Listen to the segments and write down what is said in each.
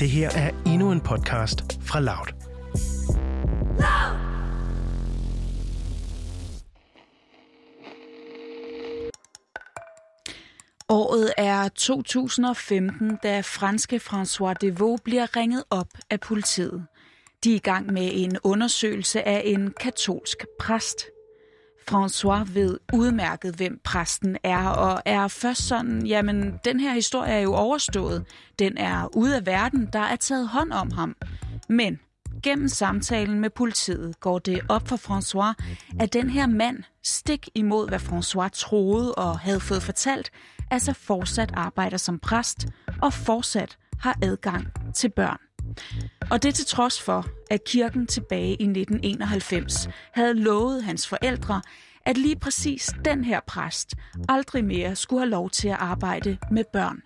Det her er endnu en podcast fra Loud. Året er 2015, da franske François Devaux bliver ringet op af politiet. De er i gang med en undersøgelse af en katolsk præst. François ved udmærket, hvem præsten er, og er først sådan, jamen, den her historie er jo overstået. Den er ude af verden, der er taget hånd om ham. Men gennem samtalen med politiet går det op for François, at den her mand, stik imod hvad François troede og havde fået fortalt, altså fortsat arbejder som præst og fortsat har adgang til børn. Og det til trods for, at kirken tilbage i 1991 havde lovet hans forældre, at lige præcis den her præst aldrig mere skulle have lov til at arbejde med børn.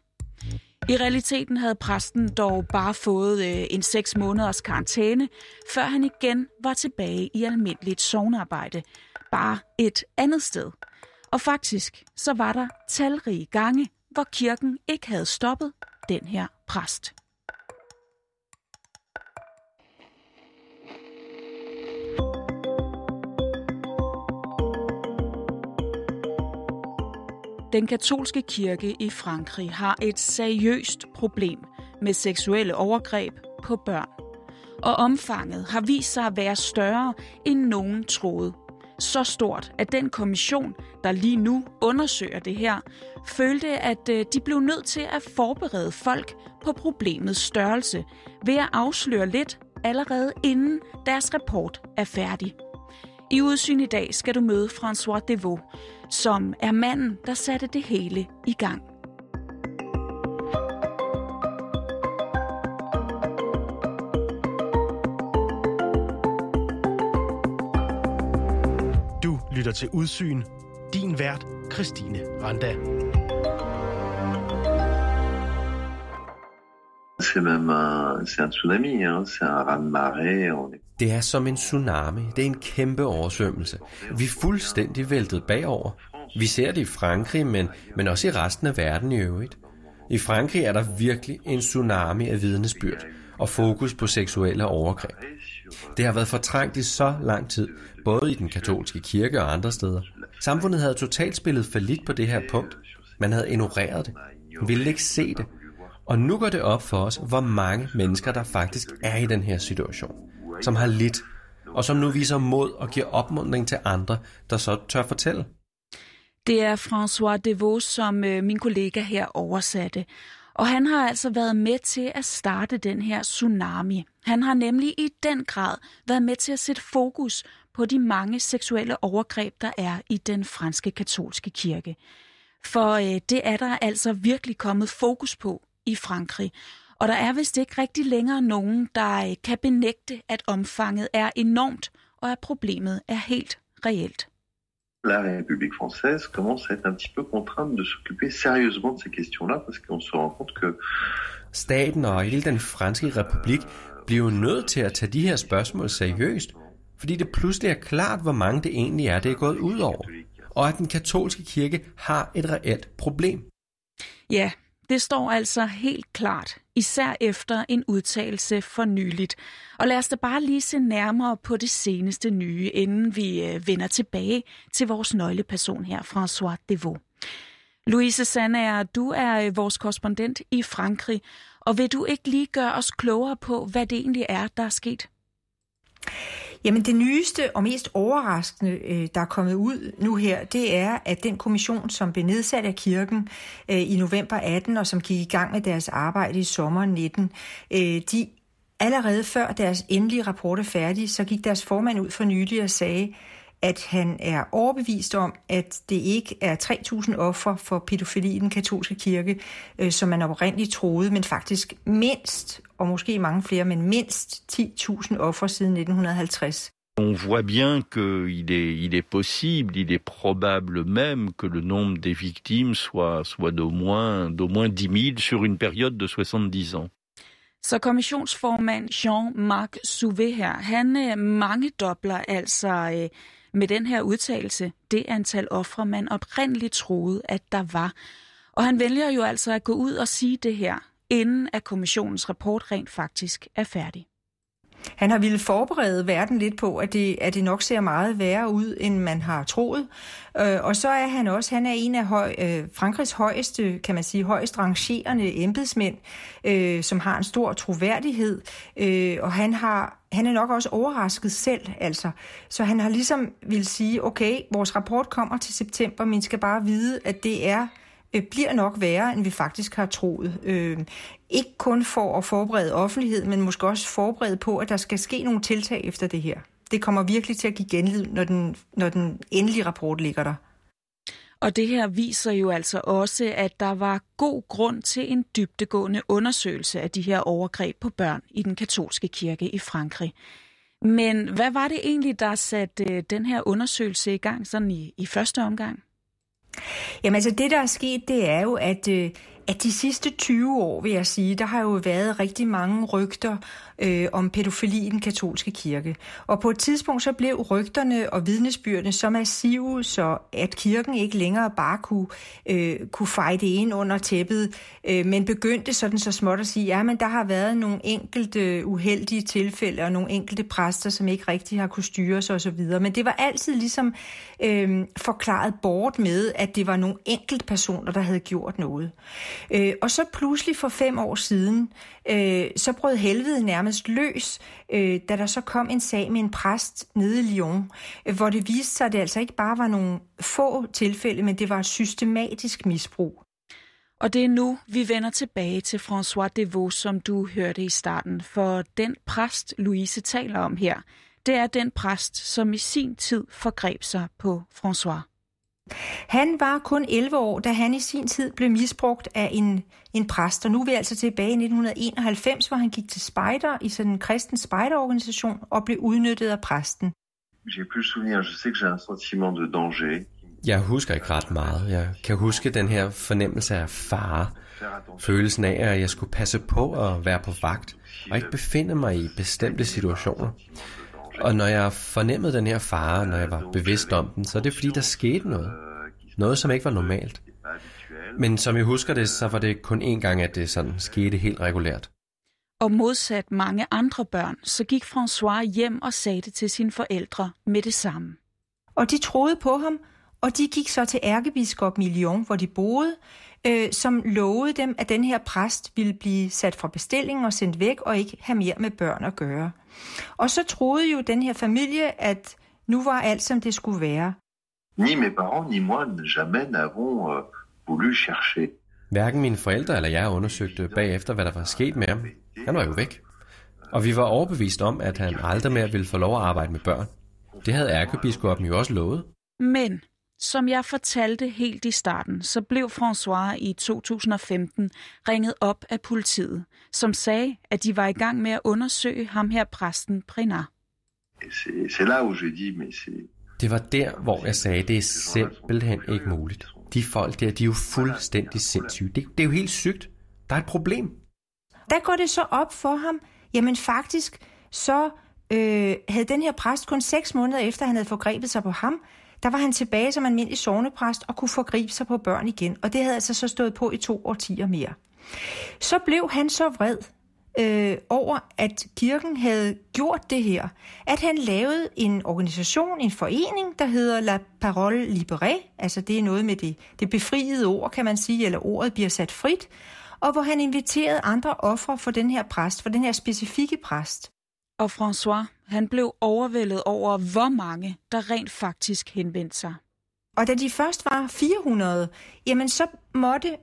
I realiteten havde præsten dog bare fået øh, en seks måneders karantæne, før han igen var tilbage i almindeligt sovnarbejde, bare et andet sted. Og faktisk så var der talrige gange, hvor kirken ikke havde stoppet den her præst. Den katolske kirke i Frankrig har et seriøst problem med seksuelle overgreb på børn. Og omfanget har vist sig at være større end nogen troede. Så stort, at den kommission, der lige nu undersøger det her, følte, at øh, de blev nødt til at forberede folk på problemets størrelse ved at afsløre lidt allerede inden deres rapport er færdig. I Udsyn i dag skal du møde François Devaux, som er manden, der satte det hele i gang. Du lytter til Udsyn. Din vært, Christine Randa. C'est même un, c'est un tsunami, hein. c'est un raz-de-marée. On est... Det er som en tsunami. Det er en kæmpe oversvømmelse. Vi er fuldstændig væltet bagover. Vi ser det i Frankrig, men, men også i resten af verden i øvrigt. I Frankrig er der virkelig en tsunami af vidnesbyrd og fokus på seksuelle overgreb. Det har været fortrængt i så lang tid, både i den katolske kirke og andre steder. Samfundet havde totalt spillet falit på det her punkt. Man havde ignoreret det. Man ville ikke se det. Og nu går det op for os, hvor mange mennesker der faktisk er i den her situation, som har lidt, og som nu viser mod og giver opmuntring til andre, der så tør fortælle. Det er François Devaux, som øh, min kollega her oversatte. Og han har altså været med til at starte den her tsunami. Han har nemlig i den grad været med til at sætte fokus på de mange seksuelle overgreb, der er i den franske katolske kirke. For øh, det er der altså virkelig kommet fokus på i Frankrig. Og der er vist ikke rigtig længere nogen, der øh, kan benægte, at omfanget er enormt, og at problemet er helt reelt. La République française commence à être un petit peu contrainte de s'occuper sérieusement de ces questions-là, parce qu'on se rend compte que Staten og hele den franske republik bliver jo nødt til at tage de her spørgsmål seriøst, fordi det pludselig er klart, hvor mange det egentlig er, det er gået ud over, og at den katolske kirke har et reelt problem. Ja, det står altså helt klart, især efter en udtalelse for nyligt. Og lad os da bare lige se nærmere på det seneste nye, inden vi øh, vender tilbage til vores nøgleperson her, François Devaux. Louise Sander, du er øh, vores korrespondent i Frankrig, og vil du ikke lige gøre os klogere på, hvad det egentlig er, der er sket? Jamen det nyeste og mest overraskende, øh, der er kommet ud nu her, det er, at den kommission, som blev nedsat af kirken øh, i november 18, og som gik i gang med deres arbejde i sommeren 19, øh, de allerede før deres endelige rapport er færdig, så gik deres formand ud for nylig og sagde, at han er overbevist om, at det ikke er 3.000 ofre for pædofili i den katolske kirke, øh, som man oprindeligt troede, men faktisk mindst, og måske mange flere, men mindst 10.000 ofre siden 1950. On voit bien qu'il est, il est possible, il est probable même que le nombre des victimes soit, soit d'au moins, d'au moins 10 000 sur une période de 70 ans. Så kommissionsformand Jean-Marc Souvé her, han øh, mange dobler altså øh, med den her udtalelse det antal ofre, man oprindeligt troede, at der var. Og han vælger jo altså at gå ud og sige det her, inden at kommissionens rapport rent faktisk er færdig. Han har ville forberede verden lidt på, at det, at det nok ser meget værre ud, end man har troet. Øh, og så er han også, han er en af høj, øh, Frankrigs højeste, kan man sige, højst rangerende embedsmænd, øh, som har en stor troværdighed, øh, og han har han er nok også overrasket selv, altså. Så han har ligesom vil sige, okay, vores rapport kommer til september, men skal bare vide, at det er Øh, bliver nok værre, end vi faktisk har troet. Øh, ikke kun for at forberede offentlighed, men måske også forberede på, at der skal ske nogle tiltag efter det her. Det kommer virkelig til at give genlyd, når den, når den endelige rapport ligger der. Og det her viser jo altså også, at der var god grund til en dybtegående undersøgelse af de her overgreb på børn i den katolske kirke i Frankrig. Men hvad var det egentlig, der satte øh, den her undersøgelse i gang sådan i, i første omgang? Jamen altså det, der er sket, det er jo, at, øh, at de sidste 20 år, vil jeg sige, der har jo været rigtig mange rygter øh, om pædofili i den katolske kirke. Og på et tidspunkt så blev rygterne og vidnesbyrdene så massive, så at kirken ikke længere bare kunne, øh, kunne fejde det ind under tæppet, øh, men begyndte sådan så småt at sige, ja, men der har været nogle enkelte uheldige tilfælde og nogle enkelte præster, som ikke rigtig har kunne styre sig osv. Men det var altid ligesom øh, forklaret bort med, at det var nogle enkelte personer, der havde gjort noget. Øh, og så pludselig for fem år siden, øh, så brød helvede nærmest løs, øh, da der så kom en sag med en præst nede i Lyon, øh, hvor det viste sig, at det altså ikke bare var nogle få tilfælde, men det var et systematisk misbrug. Og det er nu, vi vender tilbage til François Devaux, som du hørte i starten. For den præst, Louise taler om her, det er den præst, som i sin tid forgreb sig på François. Han var kun 11 år, da han i sin tid blev misbrugt af en, en præst, og nu er vi altså tilbage i 1991, hvor han gik til spejder i sådan en kristen spejderorganisation og blev udnyttet af præsten. Jeg husker ikke ret meget. Jeg kan huske den her fornemmelse af fare. Følelsen af, at jeg skulle passe på at være på vagt, og ikke befinde mig i bestemte situationer. Og når jeg fornemmede den her fare, når jeg var bevidst om den, så er det fordi, der skete noget. Noget, som ikke var normalt. Men som jeg husker det, så var det kun én gang, at det sådan skete helt regulært. Og modsat mange andre børn, så gik François hjem og sagde det til sine forældre med det samme. Og de troede på ham, og de gik så til ærkebiskop Million, hvor de boede, øh, som lovede dem, at den her præst ville blive sat fra bestilling og sendt væk og ikke have mere med børn at gøre. Og så troede jo den her familie, at nu var alt, som det skulle være. Ni mes parents, ni moi, jamais n'avons euh, voulu chercher. Hverken mine forældre eller jeg undersøgte bagefter, hvad der var sket med ham. Han var jo væk. Og vi var overbevist om, at han aldrig mere ville få lov at arbejde med børn. Det havde ærkebiskoppen jo også lovet. Men som jeg fortalte helt i starten, så blev François i 2015 ringet op af politiet, som sagde, at de var i gang med at undersøge ham her præsten Prinard. Det var der, hvor jeg sagde, at det er simpelthen ikke muligt. De folk der, de er jo fuldstændig sindssyge. Det, det er jo helt sygt. Der er et problem. Der går det så op for ham, jamen faktisk, så øh, havde den her præst kun seks måneder efter, han havde forgrebet sig på ham, der var han tilbage som almindelig sovnepræst og kunne forgribe sig på børn igen, og det havde altså så stået på i to årtier mere. Så blev han så vred øh, over, at kirken havde gjort det her, at han lavede en organisation, en forening, der hedder La Parole Libérée, altså det er noget med det, det befriede ord, kan man sige, eller ordet bliver sat frit, og hvor han inviterede andre ofre for den her præst, for den her specifikke præst. Og François, han blev overvældet over, hvor mange, der rent faktisk henvendte sig. Og da de først var 400, jamen så måtte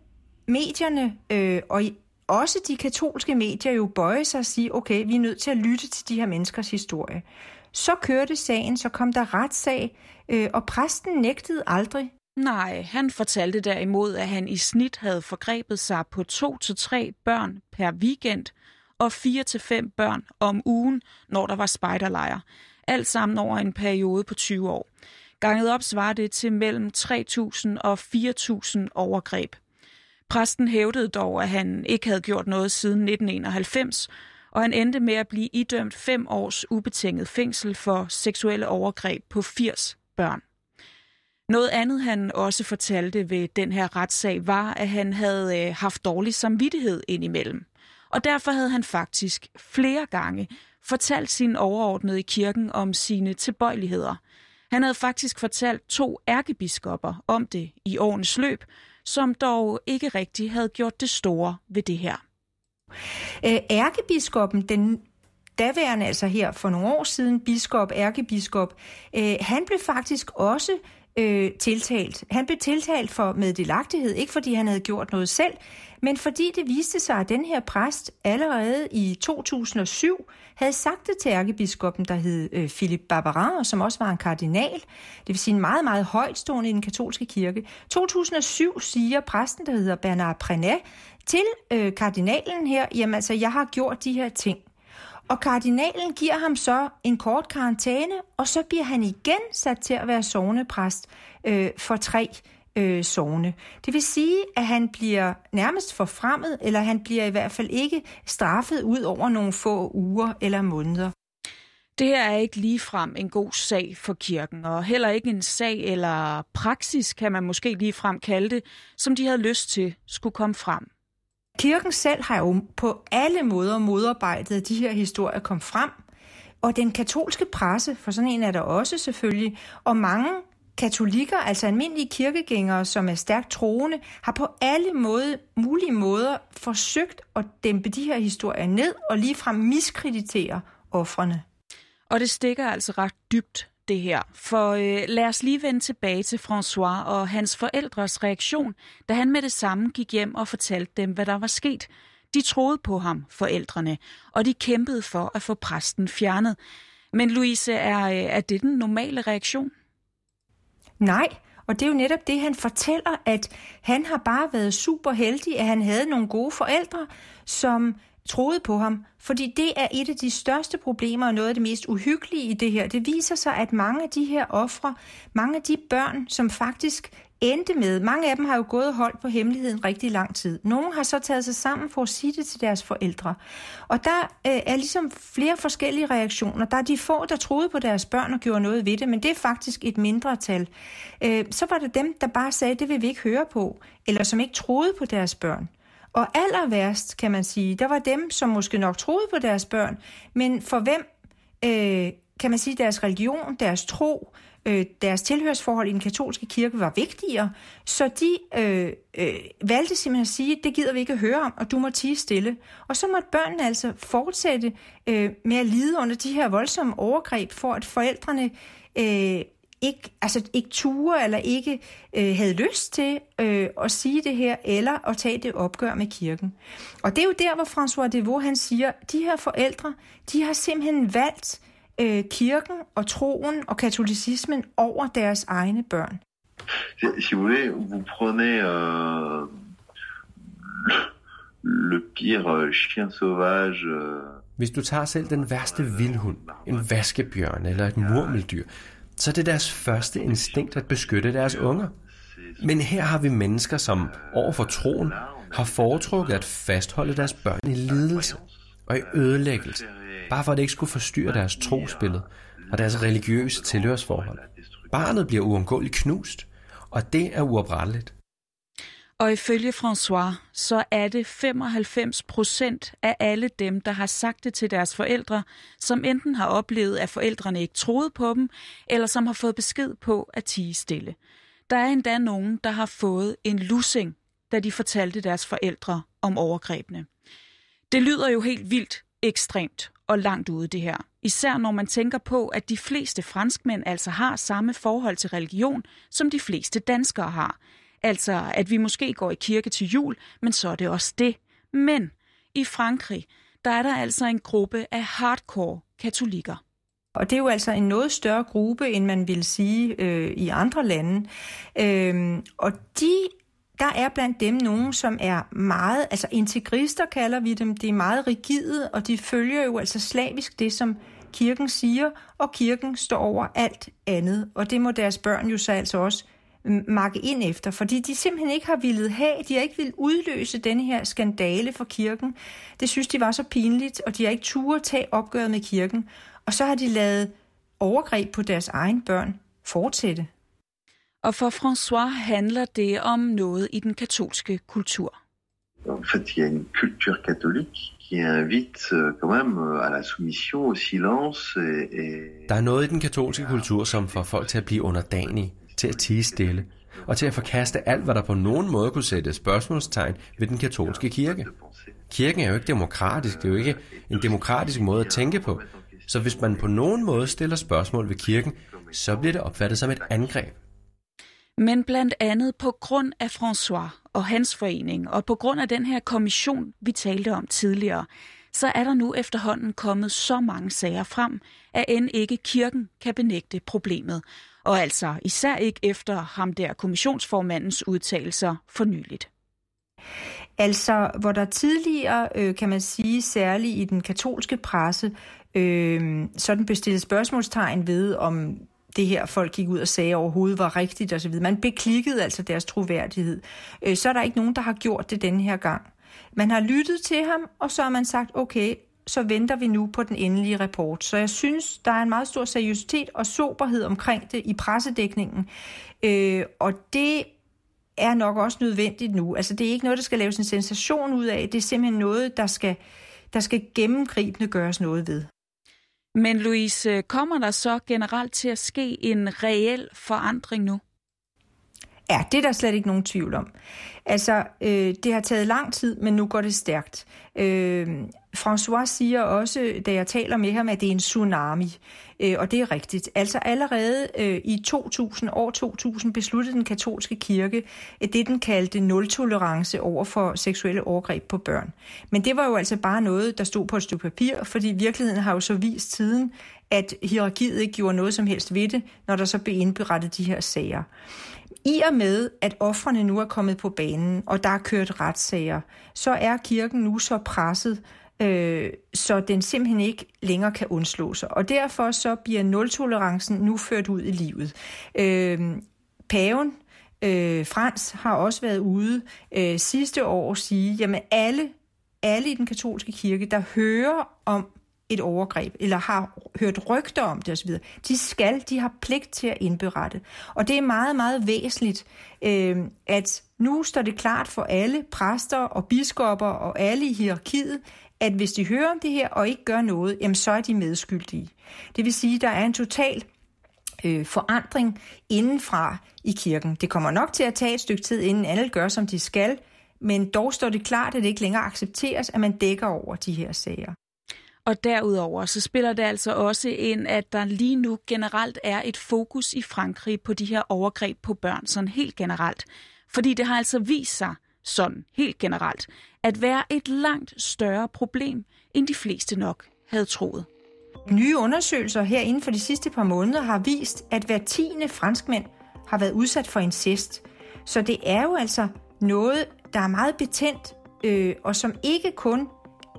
medierne, øh, og også de katolske medier, jo bøje sig og sige, okay, vi er nødt til at lytte til de her menneskers historie. Så kørte sagen, så kom der retssag, øh, og præsten nægtede aldrig. Nej, han fortalte derimod, at han i snit havde forgrebet sig på to til tre børn per weekend – og 4 til fem børn om ugen, når der var spejderlejr. Alt sammen over en periode på 20 år. Ganget op svarer det til mellem 3.000 og 4.000 overgreb. Præsten hævdede dog, at han ikke havde gjort noget siden 1991, og han endte med at blive idømt fem års ubetinget fængsel for seksuelle overgreb på 80 børn. Noget andet, han også fortalte ved den her retssag, var, at han havde øh, haft dårlig samvittighed indimellem. Og derfor havde han faktisk flere gange fortalt sin overordnede i kirken om sine tilbøjeligheder. Han havde faktisk fortalt to ærkebiskopper om det i årenes løb, som dog ikke rigtig havde gjort det store ved det her. Øh, ærkebiskoppen, den daværende, altså her for nogle år siden, biskop, ærkebiskop, øh, han blev faktisk også øh, tiltalt. Han blev tiltalt for meddelagtighed, ikke fordi han havde gjort noget selv, men fordi det viste sig, at den her præst allerede i 2007 havde sagt det til ærkebiskoppen, der hed øh, Philip Barbarin, som også var en kardinal, det vil sige en meget, meget højtstående i den katolske kirke. 2007 siger præsten, der hedder Bernard Prenet, til øh, kardinalen her, jamen altså, jeg har gjort de her ting. Og kardinalen giver ham så en kort karantæne, og så bliver han igen sat til at være sovnepræst øh, for tre øh, sovne. Det vil sige, at han bliver nærmest forfremmet, eller han bliver i hvert fald ikke straffet ud over nogle få uger eller måneder. Det her er ikke ligefrem en god sag for kirken, og heller ikke en sag eller praksis, kan man måske ligefrem kalde det, som de havde lyst til skulle komme frem. Kirken selv har jo på alle måder modarbejdet, at de her historier kom frem. Og den katolske presse, for sådan en er der også selvfølgelig, og mange katolikker, altså almindelige kirkegængere, som er stærkt troende, har på alle måde, mulige måder forsøgt at dæmpe de her historier ned og ligefrem miskreditere offrene. Og det stikker altså ret dybt det her. For øh, lad os lige vende tilbage til François og hans forældres reaktion, da han med det samme gik hjem og fortalte dem, hvad der var sket. De troede på ham, forældrene, og de kæmpede for at få præsten fjernet. Men Louise, er, øh, er det den normale reaktion? Nej, og det er jo netop det, han fortæller, at han har bare været super heldig, at han havde nogle gode forældre, som troede på ham, fordi det er et af de største problemer og noget af det mest uhyggelige i det her. Det viser sig, at mange af de her ofre, mange af de børn, som faktisk endte med, mange af dem har jo gået og holdt på hemmeligheden rigtig lang tid. Nogle har så taget sig sammen for at sige det til deres forældre. Og der øh, er ligesom flere forskellige reaktioner. Der er de få, der troede på deres børn og gjorde noget ved det, men det er faktisk et mindre tal. Øh, så var det dem, der bare sagde, det vil vi ikke høre på, eller som ikke troede på deres børn. Og aller værst, kan man sige, der var dem, som måske nok troede på deres børn, men for hvem, øh, kan man sige, deres religion, deres tro, øh, deres tilhørsforhold i den katolske kirke var vigtigere, så de øh, øh, valgte simpelthen at sige, det gider vi ikke at høre om, og du må tige stille. Og så måtte børnene altså fortsætte øh, med at lide under de her voldsomme overgreb, for at forældrene øh, ikke, altså ikke ture eller ikke øh, havde lyst til øh, at sige det her, eller at tage det opgør med kirken. Og det er jo der, hvor François Devaux han siger, de her forældre, de har simpelthen valgt øh, kirken og troen og katolicismen over deres egne børn. Si vous voulez, vous prenez euh, le, pire euh, chien sauvage. Euh, Hvis du tager selv den værste vildhund, en vaskebjørn eller et murmeldyr, så er det deres første instinkt at beskytte deres unger. Men her har vi mennesker, som over for troen har foretrukket at fastholde deres børn i lidelse og i ødelæggelse, bare for at det ikke skulle forstyrre deres trosbillede og deres religiøse tilhørsforhold. Barnet bliver uundgåeligt knust, og det er uopretteligt. Og ifølge François, så er det 95 procent af alle dem, der har sagt det til deres forældre, som enten har oplevet, at forældrene ikke troede på dem, eller som har fået besked på at tige stille. Der er endda nogen, der har fået en lussing, da de fortalte deres forældre om overgrebene. Det lyder jo helt vildt ekstremt og langt ude det her. Især når man tænker på, at de fleste franskmænd altså har samme forhold til religion, som de fleste danskere har – Altså, at vi måske går i kirke til jul, men så er det også det. Men i Frankrig, der er der altså en gruppe af hardcore katolikker. Og det er jo altså en noget større gruppe, end man vil sige øh, i andre lande. Øhm, og de, der er blandt dem nogen, som er meget, altså integrister kalder vi dem, de er meget rigide, og de følger jo altså slavisk det, som kirken siger, og kirken står over alt andet. Og det må deres børn jo så altså også makke ind efter, fordi de simpelthen ikke har ville have, de har ikke vil udløse denne her skandale for kirken. Det synes de var så pinligt, og de har ikke turde tage opgøret med kirken. Og så har de lavet overgreb på deres egen børn fortsætte. Og for François handler det om noget i den katolske kultur. En fait, il y a une culture catholique qui invite euh, quand même euh, à la soumission, au silence et, et... Der er noget i den katolske kultur, som får folk til at blive underdanige, til at tige stille, og til at forkaste alt, hvad der på nogen måde kunne sætte spørgsmålstegn ved den katolske kirke. Kirken er jo ikke demokratisk, det er jo ikke en demokratisk måde at tænke på. Så hvis man på nogen måde stiller spørgsmål ved kirken, så bliver det opfattet som et angreb. Men blandt andet på grund af François og hans forening, og på grund af den her kommission, vi talte om tidligere, så er der nu efterhånden kommet så mange sager frem, at end ikke kirken kan benægte problemet. Og altså især ikke efter ham der kommissionsformandens udtalelser for nyligt. Altså, hvor der tidligere, øh, kan man sige, særligt i den katolske presse, øh, sådan bestillet spørgsmålstegn ved, om det her folk gik ud og sagde overhovedet var rigtigt osv. Man beklikkede altså deres troværdighed. Øh, så er der ikke nogen, der har gjort det denne her gang. Man har lyttet til ham, og så har man sagt, okay, så venter vi nu på den endelige rapport. Så jeg synes, der er en meget stor seriøsitet og soberhed omkring det i pressedækningen. Øh, og det er nok også nødvendigt nu. Altså det er ikke noget, der skal laves en sensation ud af. Det er simpelthen noget, der skal, der skal gennemgribende gøres noget ved. Men Louise, kommer der så generelt til at ske en reel forandring nu? Ja, det er der slet ikke nogen tvivl om. Altså, øh, det har taget lang tid, men nu går det stærkt. Øh, François siger også, da jeg taler med ham, at det er en tsunami. Øh, og det er rigtigt. Altså allerede øh, i 2000, år 2000, besluttede den katolske kirke at det, den kaldte nul-tolerance over for seksuelle overgreb på børn. Men det var jo altså bare noget, der stod på et stykke papir, fordi virkeligheden har jo så vist tiden, at hierarkiet ikke gjorde noget som helst ved det, når der så blev indberettet de her sager. I og med, at offrene nu er kommet på banen, og der er kørt retssager, så er kirken nu så presset, øh, så den simpelthen ikke længere kan undslå sig. Og derfor så bliver nul-tolerancen nu ført ud i livet. Øh, paven, øh, Frans, har også været ude øh, sidste år og sige, jamen alle, alle i den katolske kirke, der hører om et overgreb, eller har hørt rygter om det osv., de skal, de har pligt til at indberette. Og det er meget, meget væsentligt, øh, at nu står det klart for alle præster og biskopper og alle i hierarkiet, at hvis de hører om det her og ikke gør noget, jamen så er de medskyldige. Det vil sige, at der er en total øh, forandring indenfra i kirken. Det kommer nok til at tage et stykke tid, inden alle gør, som de skal, men dog står det klart, at det ikke længere accepteres, at man dækker over de her sager. Og derudover så spiller det altså også ind, at der lige nu generelt er et fokus i Frankrig på de her overgreb på børn, sådan helt generelt. Fordi det har altså vist sig, sådan helt generelt, at være et langt større problem, end de fleste nok havde troet. Nye undersøgelser her inden for de sidste par måneder har vist, at hver tiende franskmænd har været udsat for incest. Så det er jo altså noget, der er meget betændt, øh, og som ikke kun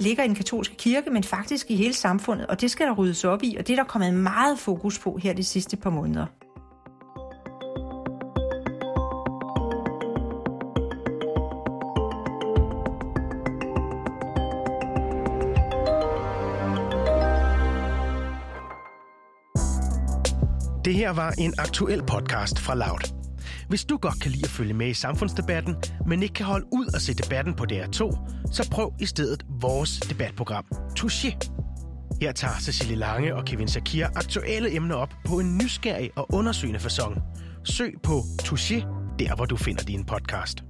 ligger i den katolske kirke, men faktisk i hele samfundet, og det skal der ryddes op i, og det er der kommet meget fokus på her de sidste par måneder. Det her var en aktuel podcast fra Loud. Hvis du godt kan lide at følge med i samfundsdebatten, men ikke kan holde ud og se debatten på DR2, så prøv i stedet vores debatprogram Touché. Her tager Cecilie Lange og Kevin Shakir aktuelle emner op på en nysgerrig og undersøgende façon. Søg på Touché, der hvor du finder din podcast.